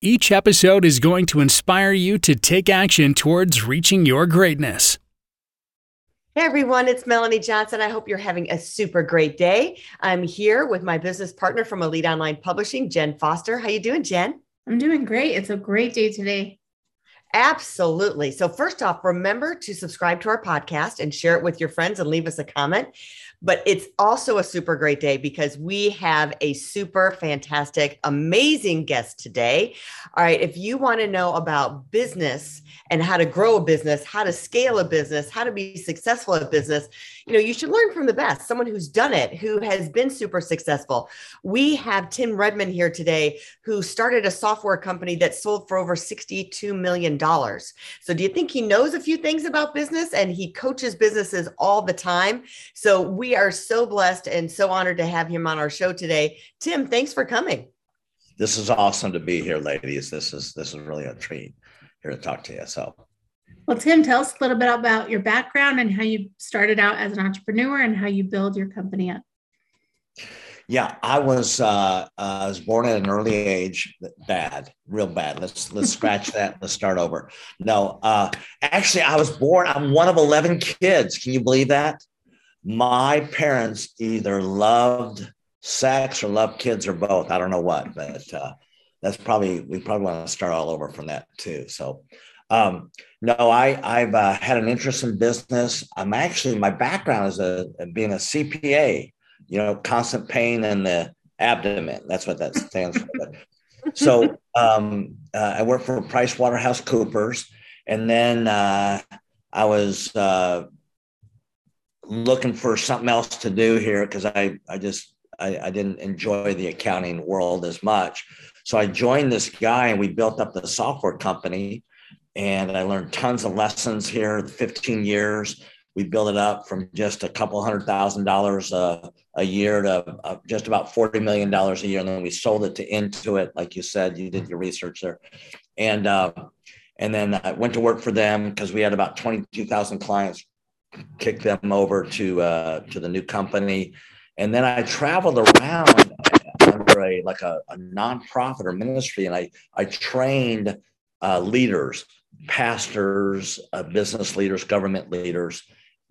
Each episode is going to inspire you to take action towards reaching your greatness. Hey everyone, it's Melanie Johnson. I hope you're having a super great day. I'm here with my business partner from Elite Online Publishing, Jen Foster. How you doing, Jen? I'm doing great. It's a great day today. Absolutely. So first off, remember to subscribe to our podcast and share it with your friends and leave us a comment. But it's also a super great day because we have a super fantastic, amazing guest today. All right. If you want to know about business and how to grow a business, how to scale a business, how to be successful at business, you know, you should learn from the best, someone who's done it, who has been super successful. We have Tim Redmond here today, who started a software company that sold for over $62 million. So do you think he knows a few things about business and he coaches businesses all the time? So we are so blessed and so honored to have him on our show today. Tim, thanks for coming. This is awesome to be here, ladies. This is this is really a treat here to talk to you. So well, Tim, tell us a little bit about your background and how you started out as an entrepreneur and how you build your company up. Yeah, I was uh, I was born at an early age. Bad, real bad. Let's let's scratch that. Let's start over. No, uh, actually, I was born. I'm one of eleven kids. Can you believe that? My parents either loved sex or loved kids or both. I don't know what, but uh, that's probably we probably want to start all over from that too. So um, no, I, I've uh, had an interest in business. I'm actually, my background is a, being a CPA, you know, constant pain in the abdomen. That's what that stands for. so um, uh, I worked for Price Waterhouse Coopers. And then uh, I was uh, looking for something else to do here because I, I just, I, I didn't enjoy the accounting world as much. So I joined this guy and we built up the software company and I learned tons of lessons here. 15 years, we built it up from just a couple hundred thousand dollars a, a year to uh, just about 40 million dollars a year, and then we sold it to Intuit, like you said, you did your research there, and uh, and then I went to work for them because we had about 22,000 clients. Kicked them over to uh, to the new company, and then I traveled around under a like a, a nonprofit or ministry, and I I trained uh, leaders pastors, uh, business leaders, government leaders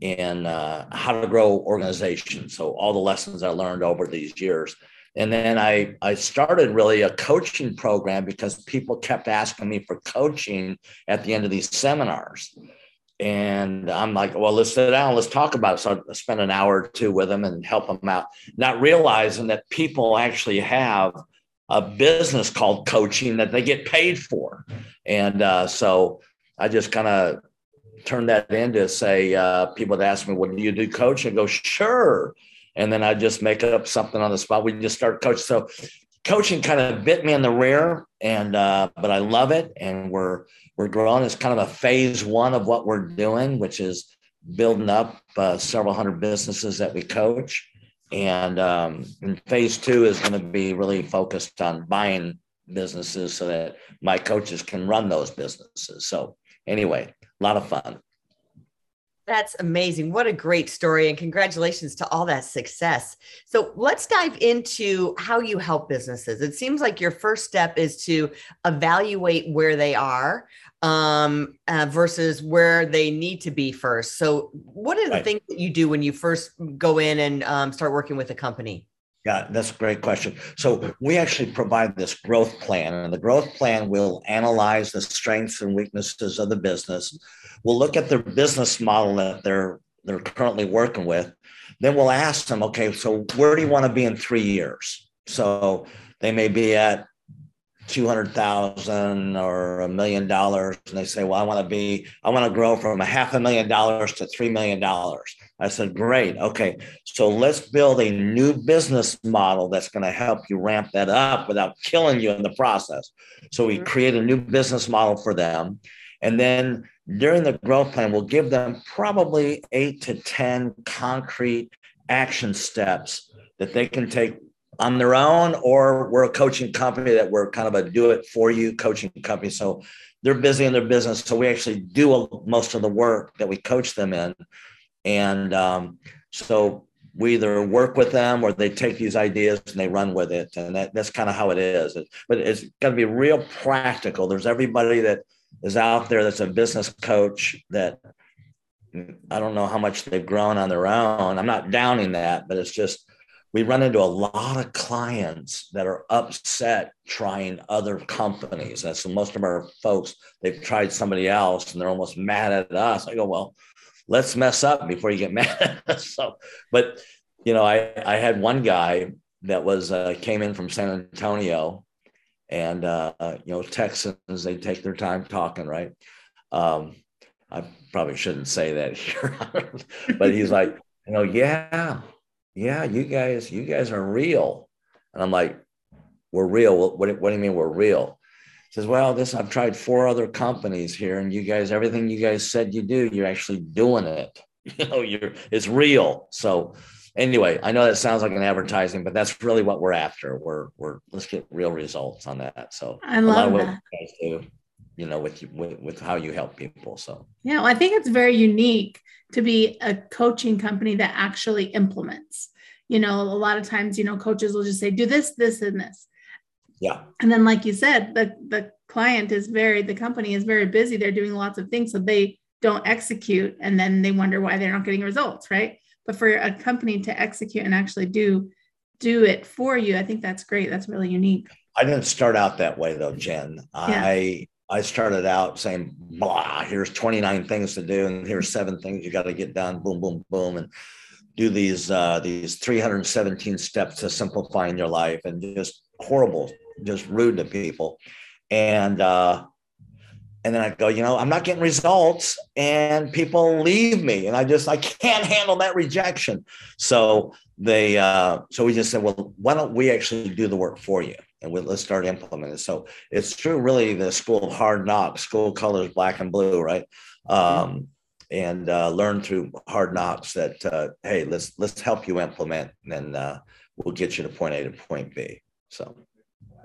in uh, how to grow organizations. So all the lessons I learned over these years. And then I, I started really a coaching program because people kept asking me for coaching at the end of these seminars. And I'm like, well, let's sit down, let's talk about it. So I spent an hour or two with them and help them out, not realizing that people actually have a business called coaching that they get paid for. And uh, so I just kind of turned that into say, uh, people would ask me, well, do you do coaching? I go, sure. And then I just make up something on the spot. We just start coaching. So coaching kind of bit me in the rear and, uh, but I love it. And we're, we're growing. It's kind of a phase one of what we're doing, which is building up uh, several hundred businesses that we coach. And, um, and phase two is going to be really focused on buying businesses so that my coaches can run those businesses. So anyway, a lot of fun. That's amazing. What a great story. And congratulations to all that success. So let's dive into how you help businesses. It seems like your first step is to evaluate where they are um, uh, versus where they need to be first. So, what are the right. things that you do when you first go in and um, start working with a company? Yeah, that's a great question. So we actually provide this growth plan, and the growth plan will analyze the strengths and weaknesses of the business. We'll look at their business model that they're they're currently working with. Then we'll ask them, okay, so where do you want to be in three years? So they may be at 200,000 or a million dollars. And they say, well, I want to be, I want to grow from a half a million dollars to $3 million. I said, Great. Okay. So let's build a new business model that's going to help you ramp that up without killing you in the process. So we mm-hmm. create a new business model for them. And then during the growth plan, we'll give them probably eight to 10 concrete action steps that they can take on their own, or we're a coaching company that we're kind of a do it for you coaching company. So they're busy in their business. So we actually do most of the work that we coach them in. And um, so we either work with them or they take these ideas and they run with it. And that, that's kind of how it is. But it's got to be real practical. There's everybody that is out there that's a business coach that I don't know how much they've grown on their own. I'm not downing that, but it's just we run into a lot of clients that are upset trying other companies. That's most of our folks, they've tried somebody else and they're almost mad at us. I go, well, let's mess up before you get mad. So, but you know, I, I had one guy that was uh, came in from San Antonio and uh, you know Texans they take their time talking, right? Um, I probably shouldn't say that here, but he's like, you know, yeah, yeah, you guys, you guys are real, and I'm like, we're real. What, what, what do you mean we're real? Says, well, this I've tried four other companies here, and you guys, everything you guys said you do, you're actually doing it. You know, you're it's real. So anyway, I know that sounds like an advertising, but that's really what we're after. We're we're let's get real results on that. So I love that. Do, you know, with, with with how you help people. So yeah, well, I think it's very unique to be a coaching company that actually implements. You know, a lot of times, you know, coaches will just say, do this, this, and this. Yeah. And then, like you said, the the client is very, the company is very busy. They're doing lots of things, so they don't execute, and then they wonder why they're not getting results, right? but for a company to execute and actually do do it for you i think that's great that's really unique i didn't start out that way though jen yeah. i i started out saying blah here's 29 things to do and here's seven things you got to get done boom boom boom and do these uh, these 317 steps to simplifying your life and just horrible just rude to people and uh and then I go, you know, I'm not getting results and people leave me and I just, I can't handle that rejection. So they, uh, so we just said, well, why don't we actually do the work for you? And we, let's start implementing. So it's true, really, the school of hard knocks, school colors, black and blue, right? Um, and uh, learn through hard knocks that, uh, hey, let's, let's help you implement and uh, we'll get you to point A to point B. So.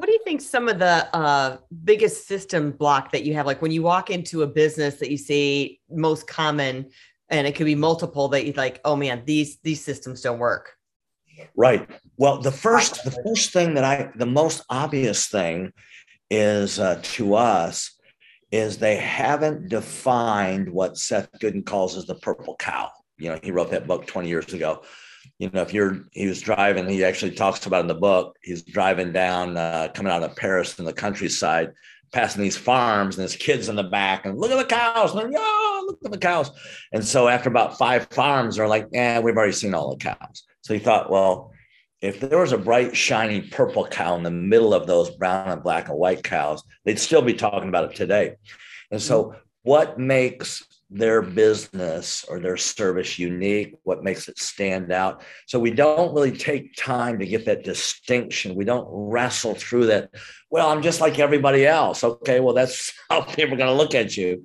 What do you think some of the uh, biggest system block that you have? Like when you walk into a business that you see most common, and it could be multiple that you like, oh man, these these systems don't work. Right. Well, the first the first thing that I the most obvious thing is uh, to us is they haven't defined what Seth Godin calls as the purple cow. You know, he wrote that book 20 years ago you know, if you're, he was driving, he actually talks about in the book, he's driving down, uh, coming out of Paris in the countryside, passing these farms and his kids in the back and look at the cows. And oh, look at the cows. And so after about five farms, they're like, yeah, we've already seen all the cows. So he thought, well, if there was a bright, shiny purple cow in the middle of those brown and black and white cows, they'd still be talking about it today. And so, what makes their business or their service unique, what makes it stand out. So we don't really take time to get that distinction. We don't wrestle through that. Well, I'm just like everybody else. Okay, well, that's how people are going to look at you.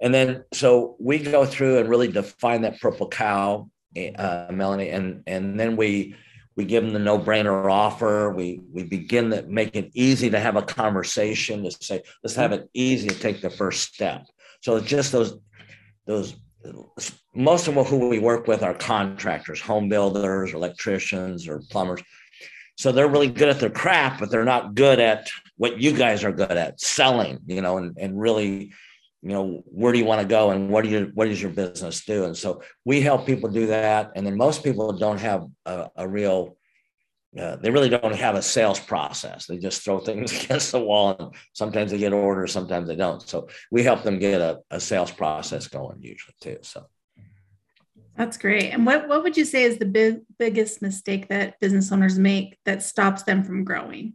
And then so we go through and really define that purple cow, uh, Melanie, and and then we we give them the no-brainer offer. We we begin to make it easy to have a conversation to say, let's have it easy to take the first step. So it's just those those most of who we work with are contractors, home builders, electricians, or plumbers. So they're really good at their craft, but they're not good at what you guys are good at selling, you know, and, and really, you know, where do you want to go and what do you what does your business do? And so we help people do that. And then most people don't have a, a real uh, they really don't have a sales process. They just throw things against the wall, and sometimes they get orders, sometimes they don't. So we help them get a, a sales process going usually too. So that's great. And what what would you say is the big, biggest mistake that business owners make that stops them from growing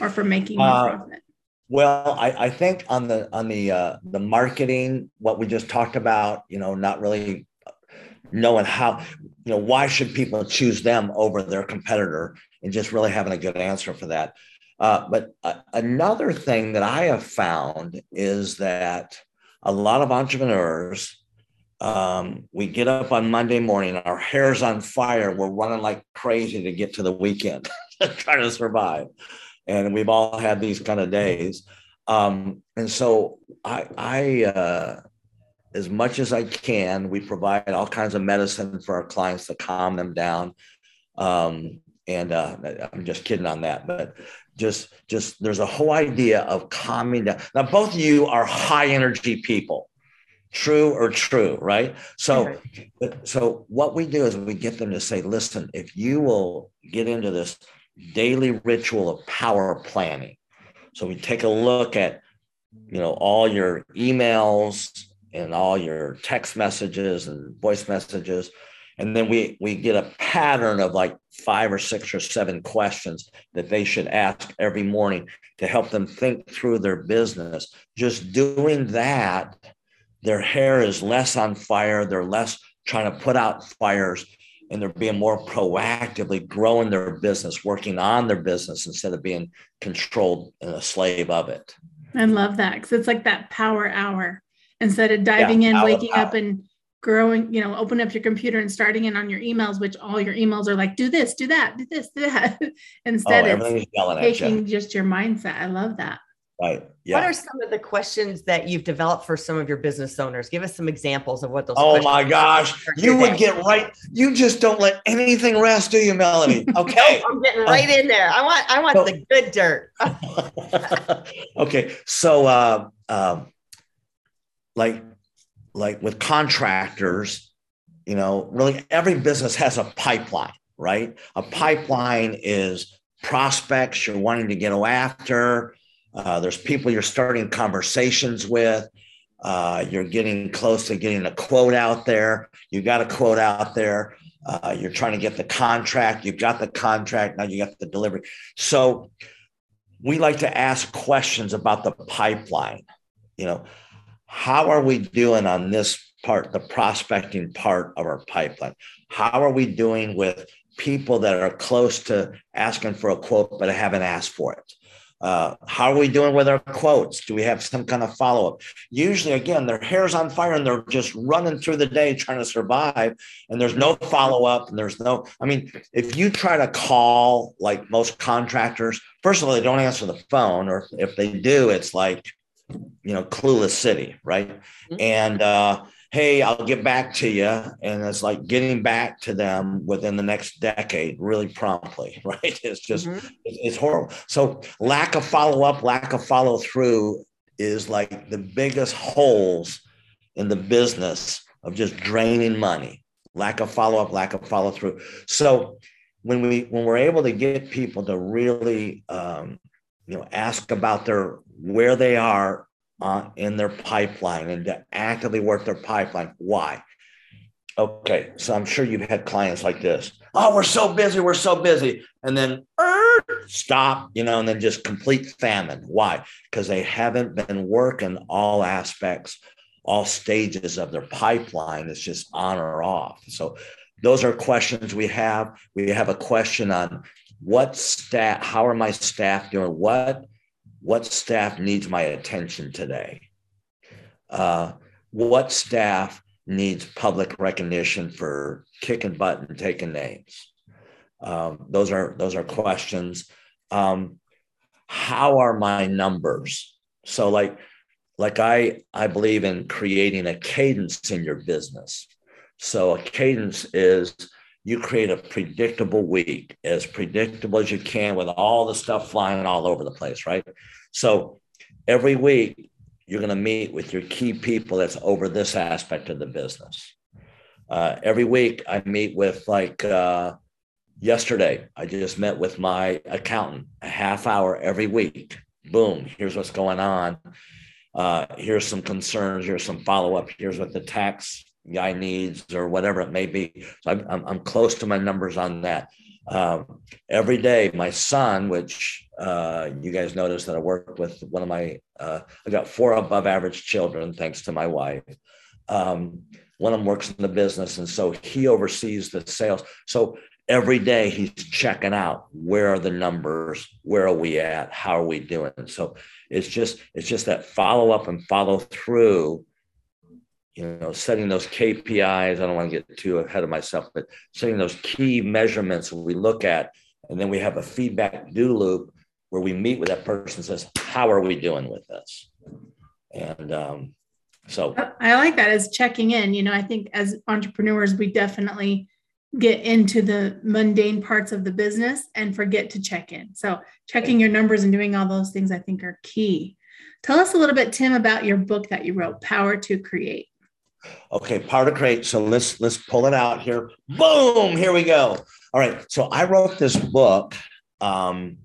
or from making uh, profit? Well, I, I think on the on the uh, the marketing, what we just talked about, you know, not really knowing how, you know, why should people choose them over their competitor and just really having a good answer for that. Uh, but uh, another thing that I have found is that a lot of entrepreneurs, um, we get up on Monday morning, our hair's on fire, we're running like crazy to get to the weekend, trying to survive. And we've all had these kind of days. Um, and so I, I uh, as much as I can, we provide all kinds of medicine for our clients to calm them down. Um, and uh, I'm just kidding on that, but just just there's a whole idea of calming down. Now, both of you are high energy people, true or true, right? So, so what we do is we get them to say, listen, if you will get into this daily ritual of power planning, so we take a look at you know all your emails and all your text messages and voice messages. And then we we get a pattern of like five or six or seven questions that they should ask every morning to help them think through their business. Just doing that their hair is less on fire. They're less trying to put out fires and they're being more proactively growing their business working on their business instead of being controlled and a slave of it. I love that because it's like that power hour instead of diving yeah, in waking up and growing, you know, open up your computer and starting in on your emails, which all your emails are like, do this, do that, do this, do that. Instead, oh, it's taking you. just your mindset. I love that. Right. Yeah. What are some of the questions that you've developed for some of your business owners? Give us some examples of what those. Oh my gosh, you would get right. You just don't let anything rest, do you, Melanie? Okay. I'm getting right in there. I want. I want so, the good dirt. okay, so uh, uh, like like with contractors, you know, really every business has a pipeline, right? A pipeline is prospects you're wanting to get after. Uh, there's people you're starting conversations with. Uh, you're getting close to getting a quote out there. You got a quote out there. Uh, you're trying to get the contract. You've got the contract. Now you got the delivery. So we like to ask questions about the pipeline. You know, how are we doing on this part, the prospecting part of our pipeline? How are we doing with people that are close to asking for a quote but haven't asked for it? Uh, how are we doing with our quotes? Do we have some kind of follow up? Usually, again, their hair's on fire and they're just running through the day trying to survive, and there's no follow up. And there's no, I mean, if you try to call like most contractors, first of all, they don't answer the phone, or if they do, it's like, you know, clueless city, right? Mm-hmm. And uh, hey, I'll get back to you. And it's like getting back to them within the next decade really promptly, right? It's just, mm-hmm. it's horrible. So, lack of follow up, lack of follow through is like the biggest holes in the business of just draining money. Lack of follow up, lack of follow through. So, when we when we're able to get people to really um, you know ask about their where they are uh, in their pipeline and to actively work their pipeline. Why? Okay, so I'm sure you've had clients like this. Oh, we're so busy, we're so busy, and then er, stop, you know, and then just complete famine. Why? Because they haven't been working all aspects, all stages of their pipeline. It's just on or off. So those are questions we have. We have a question on what staff, how are my staff doing? What what staff needs my attention today? Uh, what staff needs public recognition for kicking butt and taking names? Um, those are those are questions. Um, how are my numbers? So like like I I believe in creating a cadence in your business. So a cadence is you create a predictable week, as predictable as you can with all the stuff flying all over the place, right? So every week, you're going to meet with your key people that's over this aspect of the business. Uh, every week, I meet with like uh, yesterday, I just met with my accountant a half hour every week. Boom, here's what's going on. Uh, here's some concerns. Here's some follow up. Here's what the tax guy needs or whatever it may be. So I'm, I'm, I'm close to my numbers on that. Um, every day, my son, which uh, you guys notice that I work with one of my, uh, I got four above average children, thanks to my wife. um, one of them works in the business, and so he oversees the sales. So every day he's checking out where are the numbers, where are we at, how are we doing. So it's just it's just that follow up and follow through. You know, setting those KPIs. I don't want to get too ahead of myself, but setting those key measurements we look at, and then we have a feedback do loop where we meet with that person and says, "How are we doing with this?" And um, so I like that as checking in. You know, I think as entrepreneurs, we definitely get into the mundane parts of the business and forget to check in. So checking your numbers and doing all those things I think are key. Tell us a little bit Tim about your book that you wrote, Power to Create. Okay, Power to Create. So let's let's pull it out here. Boom, here we go. All right. So I wrote this book um,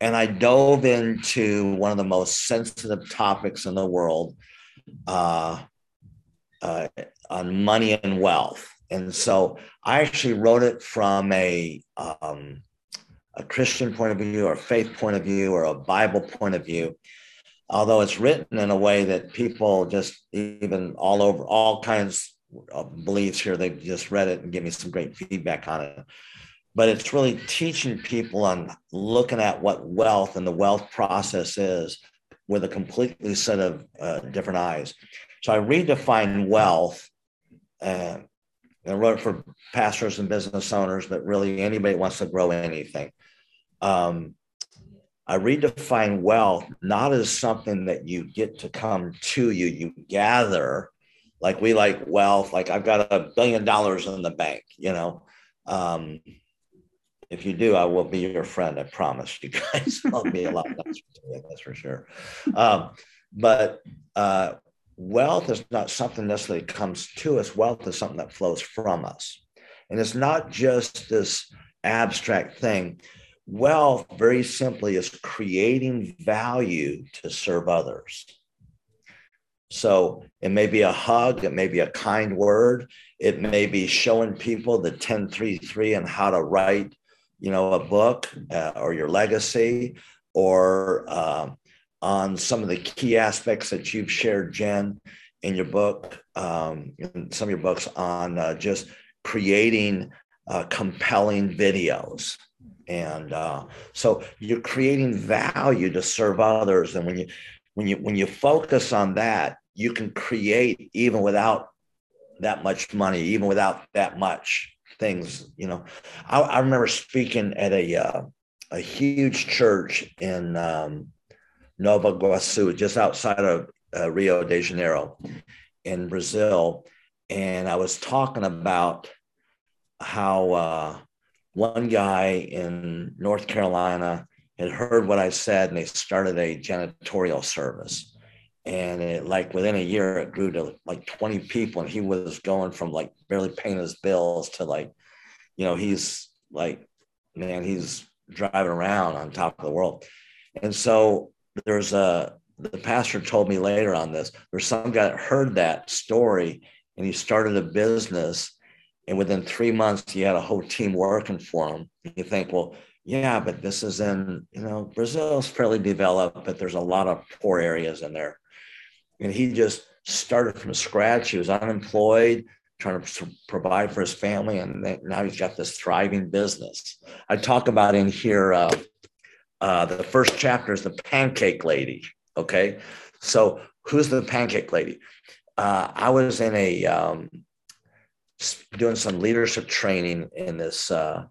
and I dove into one of the most sensitive topics in the world, uh, uh, on money and wealth. And so I actually wrote it from a um, a Christian point of view, or faith point of view, or a Bible point of view. Although it's written in a way that people just even all over all kinds of beliefs here, they've just read it and give me some great feedback on it. But it's really teaching people on looking at what wealth and the wealth process is with a completely set of uh, different eyes. So I redefine wealth. Uh, I wrote for pastors and business owners, but really anybody wants to grow anything. Um, I redefine wealth not as something that you get to come to you, you gather. Like we like wealth, like I've got a billion dollars in the bank, you know. Um, if you do, I will be your friend. I promise you guys. I'll be a lot nicer you, that's for sure. Um, but uh, wealth is not something necessarily comes to us. Wealth is something that flows from us. And it's not just this abstract thing. Wealth, very simply, is creating value to serve others. So it may be a hug, it may be a kind word, it may be showing people the 1033 and how to write, you know, a book uh, or your legacy, or uh, on some of the key aspects that you've shared, Jen, in your book, um, in some of your books on uh, just creating uh, compelling videos. And uh, so you're creating value to serve others. And when you when you when you focus on that, you can create even without that much money, even without that much things. You know, I, I remember speaking at a uh, a huge church in um, Nova Iguaçu, just outside of uh, Rio de Janeiro in Brazil. And I was talking about how uh, one guy in North Carolina had heard what I said and they started a janitorial service. And it, like within a year, it grew to like 20 people. And he was going from like barely paying his bills to like, you know, he's like, man, he's driving around on top of the world. And so there's a the pastor told me later on this there's some guy that heard that story and he started a business and within three months he had a whole team working for him you think well yeah but this is in you know brazil is fairly developed but there's a lot of poor areas in there and he just started from scratch he was unemployed trying to provide for his family and now he's got this thriving business i talk about in here uh, uh, the first chapter is the pancake lady. Okay. So who's the pancake lady? Uh, I was in a, um, doing some leadership training in this, uh,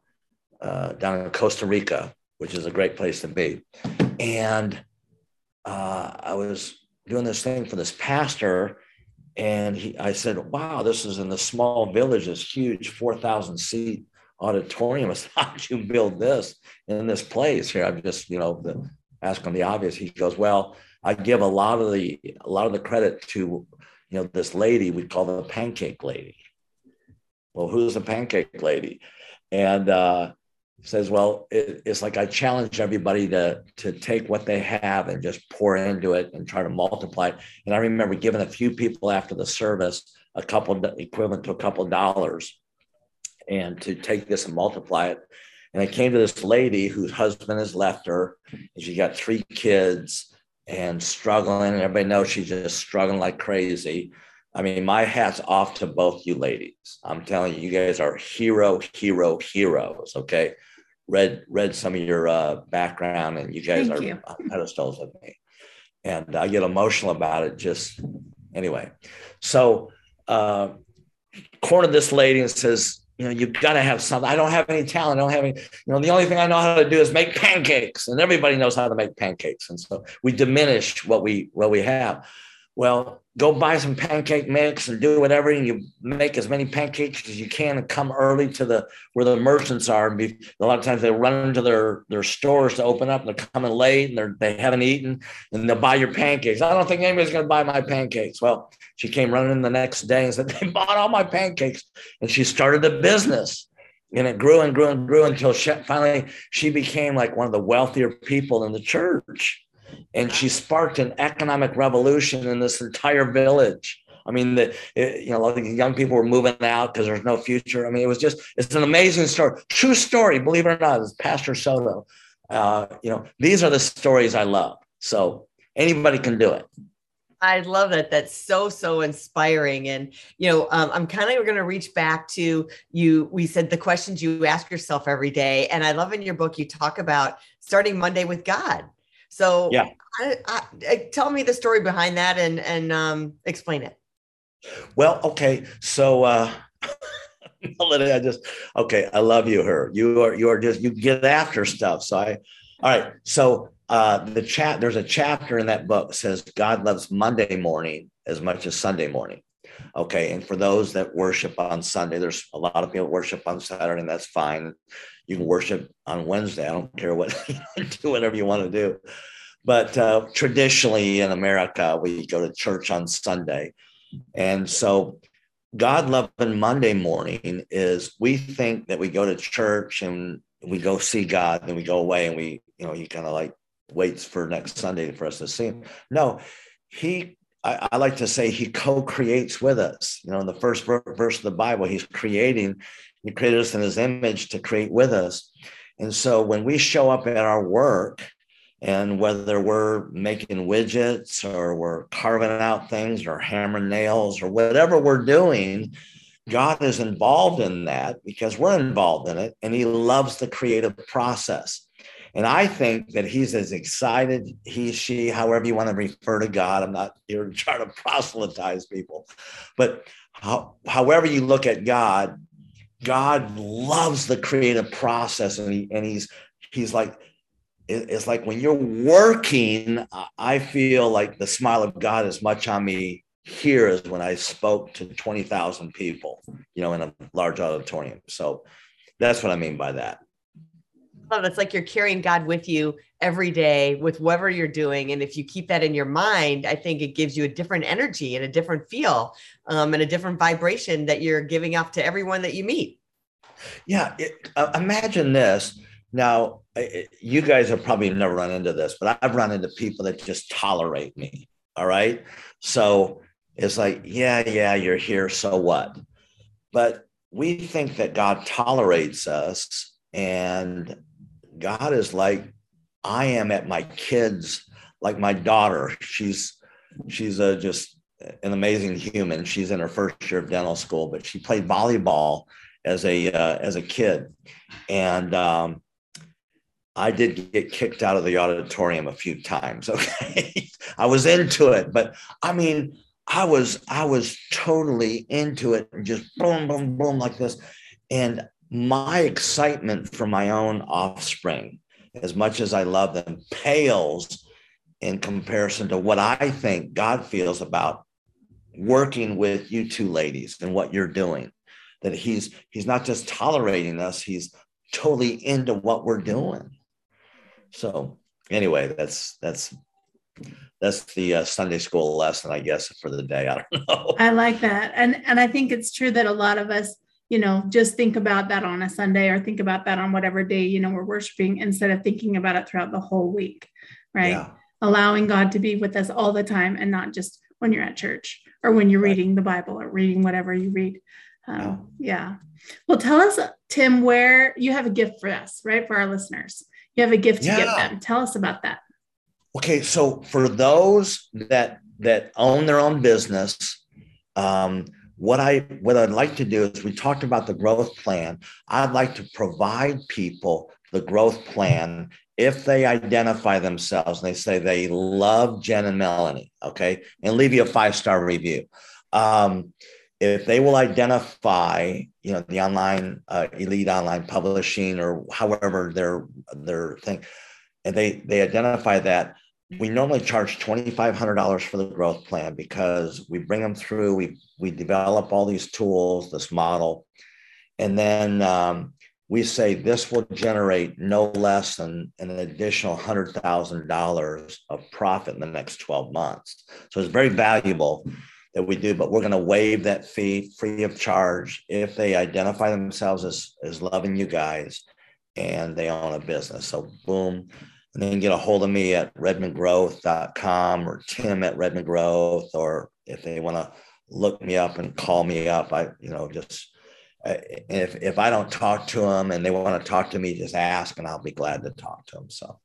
uh, down in Costa Rica, which is a great place to be. And uh, I was doing this thing for this pastor. And he, I said, wow, this is in the small village, this huge 4,000 seat auditorium. I said, how did you build this in this place here? I'm just, you know, asking the obvious. He goes, well, I give a lot of the a lot of the credit to, you know, this lady we call the pancake lady. Well, who's the pancake lady? And uh, says, well, it, it's like I challenge everybody to to take what they have and just pour into it and try to multiply. It. And I remember giving a few people after the service a couple equivalent to a couple dollars and to take this and multiply it. And I came to this lady whose husband has left her, and she got three kids and struggling. And everybody knows she's just struggling like crazy. I mean, my hat's off to both you ladies. I'm telling you, you guys are hero, hero, heroes. Okay. Read read some of your uh, background, and you guys Thank are you. pedestals of me, and I get emotional about it. Just anyway, so uh, cornered this lady and says, you know, you've got to have something. I don't have any talent. I don't have any, you know, the only thing I know how to do is make pancakes, and everybody knows how to make pancakes, and so we diminish what we what we have. Well, go buy some pancake mix and do whatever, and you make as many pancakes as you can, and come early to the where the merchants are. And be, a lot of times they run into their their stores to open up, and they're coming late, and they're they haven't eaten, and they'll buy your pancakes. I don't think anybody's going to buy my pancakes. Well, she came running the next day and said they bought all my pancakes, and she started a business. And it grew and grew and grew until she, finally she became like one of the wealthier people in the church and she sparked an economic revolution in this entire village. I mean, the you know, lot young people were moving out because there's no future. I mean, it was just it's an amazing story, true story. Believe it or not, it's Pastor Soto. Uh, you know, these are the stories I love. So anybody can do it. I love that. That's so so inspiring. And you know, um, I'm kind of going to reach back to you. We said the questions you ask yourself every day, and I love in your book you talk about starting Monday with God. So Yeah. I, I, I- tell me the story behind that and and um, explain it. Well, okay. So uh I just okay, I love you, her. You are you are just you get after stuff. So I all right. So uh the chat there's a chapter in that book that says God loves Monday morning as much as Sunday morning. Okay. And for those that worship on Sunday, there's a lot of people worship on Saturday, and that's fine. You can worship on Wednesday. I don't care what do whatever you want to do. But uh, traditionally in America, we go to church on Sunday. And so God loving Monday morning is we think that we go to church and we go see God and we go away and we, you know, he kind of like waits for next Sunday for us to see him. No, he, I, I like to say he co-creates with us. You know, in the first verse of the Bible, he's creating, he created us in his image to create with us. And so when we show up at our work, and whether we're making widgets or we're carving out things or hammering nails or whatever we're doing, God is involved in that because we're involved in it and He loves the creative process. And I think that He's as excited, he, she, however you want to refer to God. I'm not here to try to proselytize people, but how, however you look at God, God loves the creative process and, he, and He's He's like, it's like when you're working, I- feel like the smile of God is much on me here as when I spoke to 20,000 people, you know, in a large auditorium. So that's what I mean by that. Oh, it's like you're carrying God with you every day with whatever you're doing. And if you keep that in your mind, I think it gives you a different energy and a different feel um, and a different vibration that you're giving off to everyone that you meet. Yeah. It, uh, imagine this. Now, I- I- you guys have probably never run into this, but I've run into people that just tolerate me. All right. So it's like, yeah, yeah, you're here. So what? But we think that God tolerates us, and God is like, I am at my kids, like my daughter. She's she's a just an amazing human. She's in her first year of dental school, but she played volleyball as a uh, as a kid, and um, I did get kicked out of the auditorium a few times. Okay, I was into it, but I mean, I was I was totally into it, and just boom, boom, boom, like this, and my excitement for my own offspring, as much as I love them, pales in comparison to what I think God feels about working with you two ladies and what you're doing. That He's He's not just tolerating us; He's totally into what we're doing. So anyway, that's that's that's the uh, Sunday school lesson, I guess, for the day. I don't know. I like that. And and I think it's true that a lot of us, you know, just think about that on a Sunday or think about that on whatever day, you know, we're worshiping instead of thinking about it throughout the whole week. Right. Yeah. Allowing God to be with us all the time and not just when you're at church or when you're Right. reading the Bible or reading whatever you read. Um, yeah. Well, tell us, Tim, where you have a gift for us, right? For our listeners. You have a gift to give them. Tell us about that. Okay, so for those that that own their own business um, what I what I'd like to do is we talked about the growth plan. I'd like to provide people the growth plan if they identify themselves and they say they love Jen and Melanie, okay, and leave you a five star review. Um, if they will identify, you know, the online uh, elite online publishing or however their their thing, and they they identify that, we normally charge twenty five hundred dollars for the growth plan because we bring them through, we we develop all these tools, this model, and then um, we say this will generate no less than an additional $100,000 of profit in the next 12 months. So it's very valuable that we do, but we're going to waive that fee free of charge if they identify themselves as, as loving you guys and they own a business. So boom. And then get a hold of me at redmondgrowth.com or Tim at redmondgrowth, or if they want to look me up and call me up, I, you know, just if if I don't talk to them and they want to talk to me, just ask and I'll be glad to talk to them. So.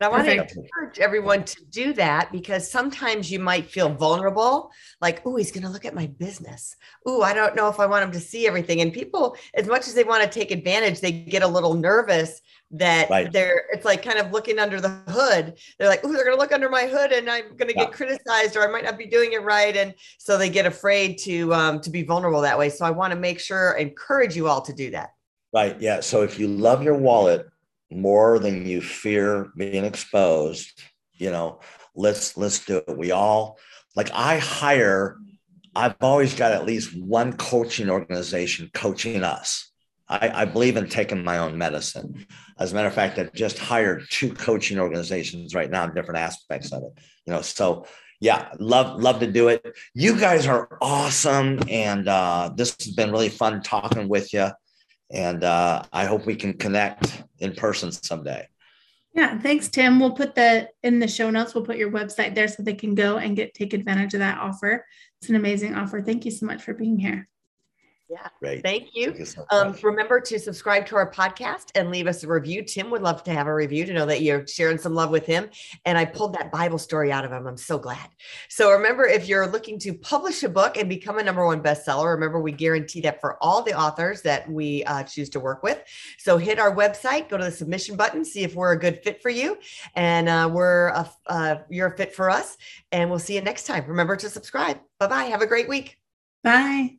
I want to encourage everyone to do that because sometimes you might feel vulnerable, like, oh, he's going to look at my business. Oh, I don't know if I want him to see everything. And people, as much as they want to take advantage, they get a little nervous that right. they're it's like kind of looking under the hood. They're like oh they're going to look under my hood and i'm going to yeah. get criticized or i might not be doing it right. And so they get afraid to um, to be vulnerable that way. So i want to make sure encourage you all to do that. Right yeah. So if you love your wallet more than you fear being exposed you know let's let's do it. We all like i hire i've always got at least one coaching organization coaching us I, I, believe in taking my own medicine. As a matter of fact, I've just hired two coaching organizations right now different aspects of it. You know, so yeah, love love to do it. You guys are awesome, and uh, this has been really fun talking with you. And uh, I hope we can connect in person someday. Yeah, thanks, Tim. We'll put the in the show notes. We'll put your website there so they can go and get take advantage of that offer. It's an amazing offer. Thank you so much for being here. Yeah. Great. Thank you. Thank you so um, remember to subscribe to our podcast and leave us a review. Tim would love to have a review to know that you're sharing some love with him. And I pulled that Bible story out of him. I'm so glad. So remember, if you're looking to publish a book and become a number one bestseller, remember we guarantee that for all the authors that we uh, choose to work with. So hit our website, go to the submission button, see if we're a good fit for you, and uh, we're a, uh, you're a fit for us. And we'll see you next time. Remember to subscribe. Bye bye. Have a great week. Bye.